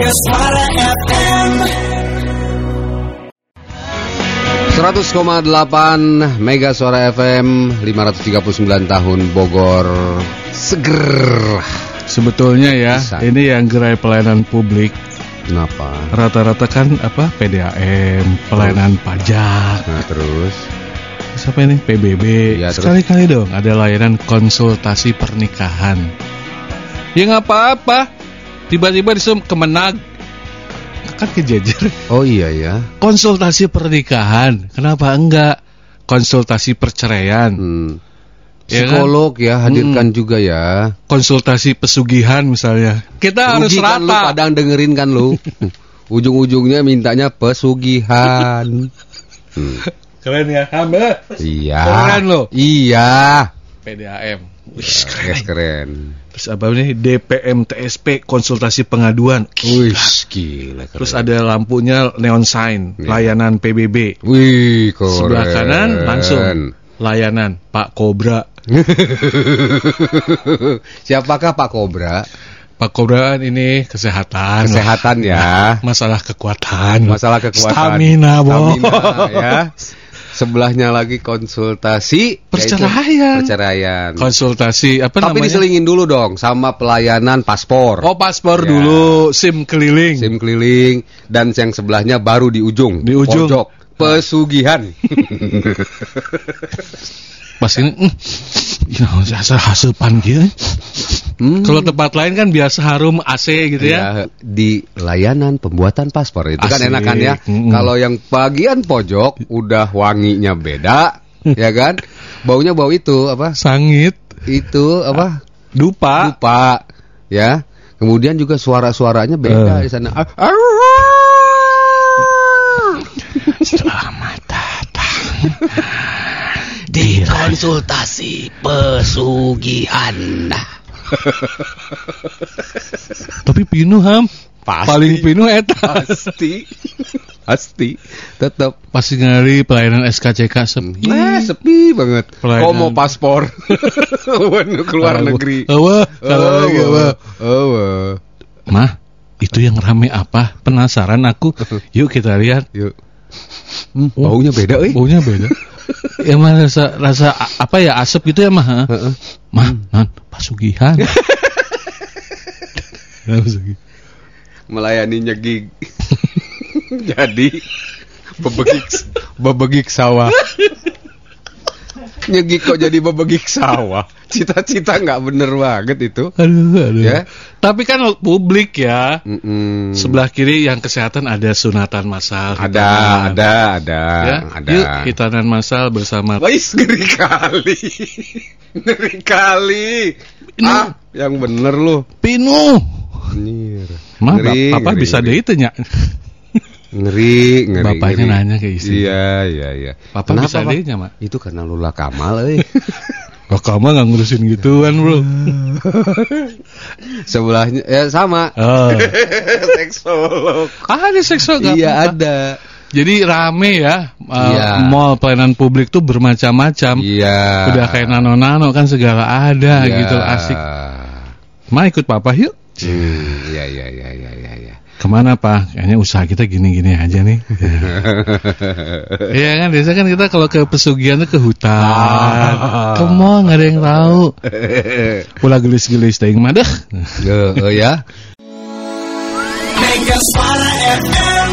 Suara FM 100,8 Mega Suara FM 539 tahun Bogor Seger Sebetulnya ya, Bisa. ini yang gerai pelayanan publik Kenapa? rata-rata kan apa PDAM, pelayanan pajak, Nah terus siapa ini PBB. Terus? Sekali-kali dong ada layanan konsultasi pernikahan. Ya nggak apa-apa. Tiba-tiba disuruh kemenag kan kejejer. Oh iya ya Konsultasi pernikahan, kenapa enggak? Konsultasi perceraian, hmm. Ya kan? Psikolog ya hadirkan juga ya konsultasi pesugihan misalnya. Kita harus Rugi kan lu rata. kadang dengerin kan lu Ujung-ujungnya mintanya pesugihan Hmm. Keren ya, Hamba. Iya Keren lo. Iya PDAM. Wih, keren. Yes, keren Terus apa ini DPM TSP konsultasi pengaduan. Wih gila keren. Terus ada lampunya neon sign, Iya. layanan PBB. Wih keren Sebelah kanan langsung layanan Pak Kobra. Siapakah Pak Kobra? Pak Kobra ini kesehatan. Kesehatan ya. Masalah kekuatan. Masalah kekuatan. Stamina, Bo. Stamina, ya. Sebelahnya lagi konsultasi Perceraian. Perceraian. Konsultasi apa Tapi namanya? diselingin dulu dong sama pelayanan paspor. Oh, paspor Ya. dulu, SIM keliling. SIM keliling dan yang sebelahnya baru di ujung. Di ujung. Pojok. Pesugihan. Pas ini, mm, ya, hasil hasil gitu. Hmm. Kalau tempat lain kan biasa harum AC gitu ya. Ya, di layanan pembuatan paspor itu kan Asik. enakan ya. Mm-mm. Kalau yang bagian pojok udah wanginya beda, ya kan? Baunya bau itu apa? Sangit, Itu apa? dupa. Lupa, ya. Kemudian juga suara-suaranya beda Eh. di sana. Ah, Selamat datang di Konsultasi pesugihan. Tapi pinuh ham. Pasti. Paling pinuh eta. Pasti. Pasti. Tetap. Pasti ngari pelayanan SKCK sepi. Nah, sepi banget. Pelayanan. Kok mau paspor? Waduh, keluar Awa. negeri. Awa, kalau lagi awa. Awa. Mah, itu yang rame apa? Penasaran aku. Yuk kita lihat. Yuk. Hmm, baunya beda, eh. Baunya beda. ya mah rasa rasa apa ya asap gitu ya mah? Heeh. Mah, pasugihan. Ya, pasugihan. Melayani nyegig. Jadi bebegik bebegik sawah. Nyegig kok jadi bebegik sawah. Cita-cita nggak bener banget itu. Aduh, aduh. Ya. Tapi kan publik ya. Mm-mm. Sebelah kiri yang kesehatan ada sunatan massal. ada, hitanan. ada, ada, Ya, ada. yuk hitanan massal bersama Wais ngeri kali. ngeri kali. Ini- Ah, yang bener lu. Pinu. Mah, Ngeri, Bapak ngeri, bisa ngeri. deh itu nya. Ngeri, ngeri. Bapaknya ngeri. nanya ke istri. Iya, iya, iya. Bapak Kenapa, bisa Pak? deh nya, Mak. Itu karena lu lah Kamal, eh. Kok kamu nggak ngurusin gituan, Bro? Sebelahnya ya sama. Oh. Seksolog. Ada seksual nggak Iya ada. Jadi rame ya, uh, Iya. mall pelayanan publik tuh bermacam-macam. Iya. Udah kayak nano-nano kan segala ada Iya. gitu asik. Ma ikut papa yuk. Hmm, iya iya iya iya iya. iya. Ke mana pak? Kayaknya usaha kita gini-gini aja nih. Iya kan biasa kan kita kalau ke pesugihan tuh ke hutan. Ah. Ke mall nggak ada yang tahu. Pula gelis-gelis deh. Eh, eh, ya. Mega Suara FM